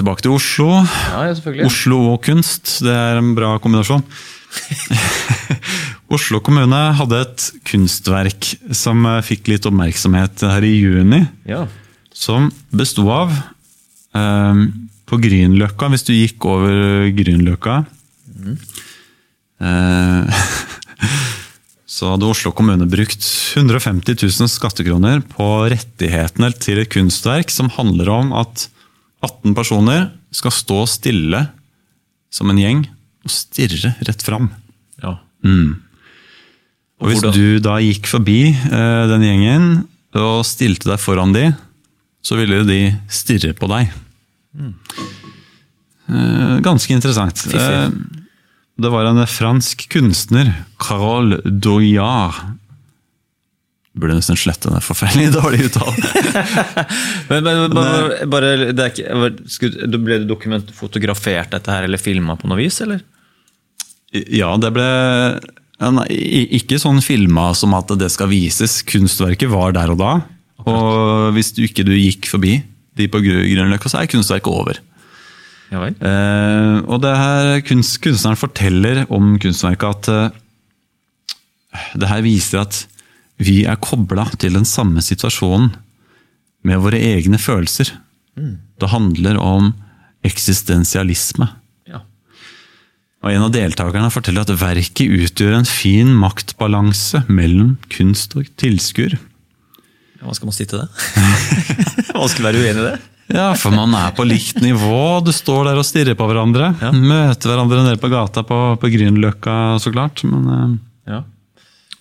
tilbake til Oslo. Ja, ja. Oslo og kunst, det er en bra kombinasjon. Oslo kommune hadde et kunstverk som eh, fikk litt oppmerksomhet her i juni. Ja. Som besto av um, På Grünerløkka, hvis du gikk over Grünerløkka eh, Så hadde Oslo kommune brukt 150 000 skattekroner på rettighetene til et kunstverk som handler om at 18 personer skal stå stille som en gjeng og stirre rett fram. ja. Og hvis hvordan- du da gikk forbi eh, den gjengen og stilte deg foran de, så ville jo de stirre på deg. Eh, ganske interessant. Eh, det var en fransk kunstner, Carole Doyard. Burde nesten slette den forferdelig dårlig uttale. Men, men, bare, bare, det er ikke, skulle, ble det dokument, fotografert dette her, eller filma på noe vis, eller? Ja, det ble nei, ikke sånn filma som at det skal vises. Kunstverket var der og da. Og hvis du ikke du gikk forbi de på Gr- Grünerløkka, så er kunstverket over. Ja vel? Eh, og det her kunst, kunstneren forteller om kunstverket at eh, det her viser at vi er kobla til den samme situasjonen med våre egne følelser. Det handler om eksistensialisme. Ja. Og En av deltakerne forteller at verket utgjør en fin maktbalanse mellom kunst og tilskuer. Ja, Hva skal man si til det? Vanskelig å være uenig i det. Ja, for man er på likt nivå. Du står der og stirrer på hverandre. Møter hverandre nede på gata på, på Grünerløkka, så klart. Men, eh, Ja.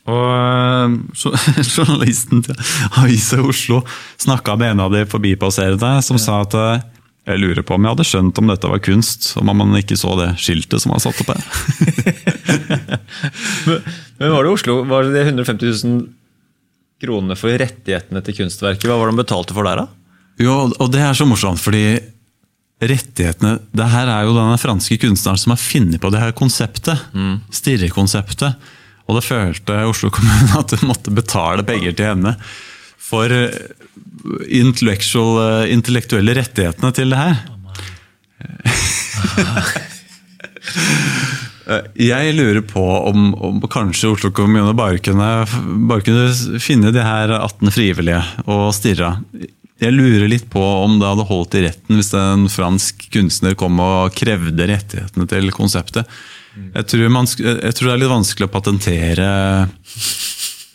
og eh, journalisten til Avisa Oslo snakka med en av de forbipasserende, som sa at eh, jeg lurer på om jeg hadde skjønt om dette var kunst, om man ikke så det skiltet som var satt opp her. Men, var det Oslo? Var det 150 000 kronene for rettighetene til kunstverket? Hva var det de betalte for der, da? Jo, og det er så morsomt, fordi rettighetene Det her er jo denne franske kunstneren som har funnet på det her konseptet. Stirrekonseptet. Og det følte Oslo kommune at de måtte betale penger til henne for eh, eh, intellektuelle rettighetene til det her. Jeg lurer på om, om kanskje Oslo kommune bare kunne, bare kunne finne de her 18 frivillige og stirra. Jeg lurer litt på om det hadde holdt i retten hvis en fransk kunstner kom og krevde rettighetene til konseptet. Jeg tror, man, jeg tror det er litt vanskelig å patentere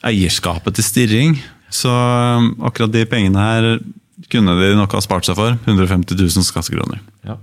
eierskapet til stirring. Så um, akkurat de pengene her kunne de nok ha spart seg for. 150 000 skattekroner. Ja.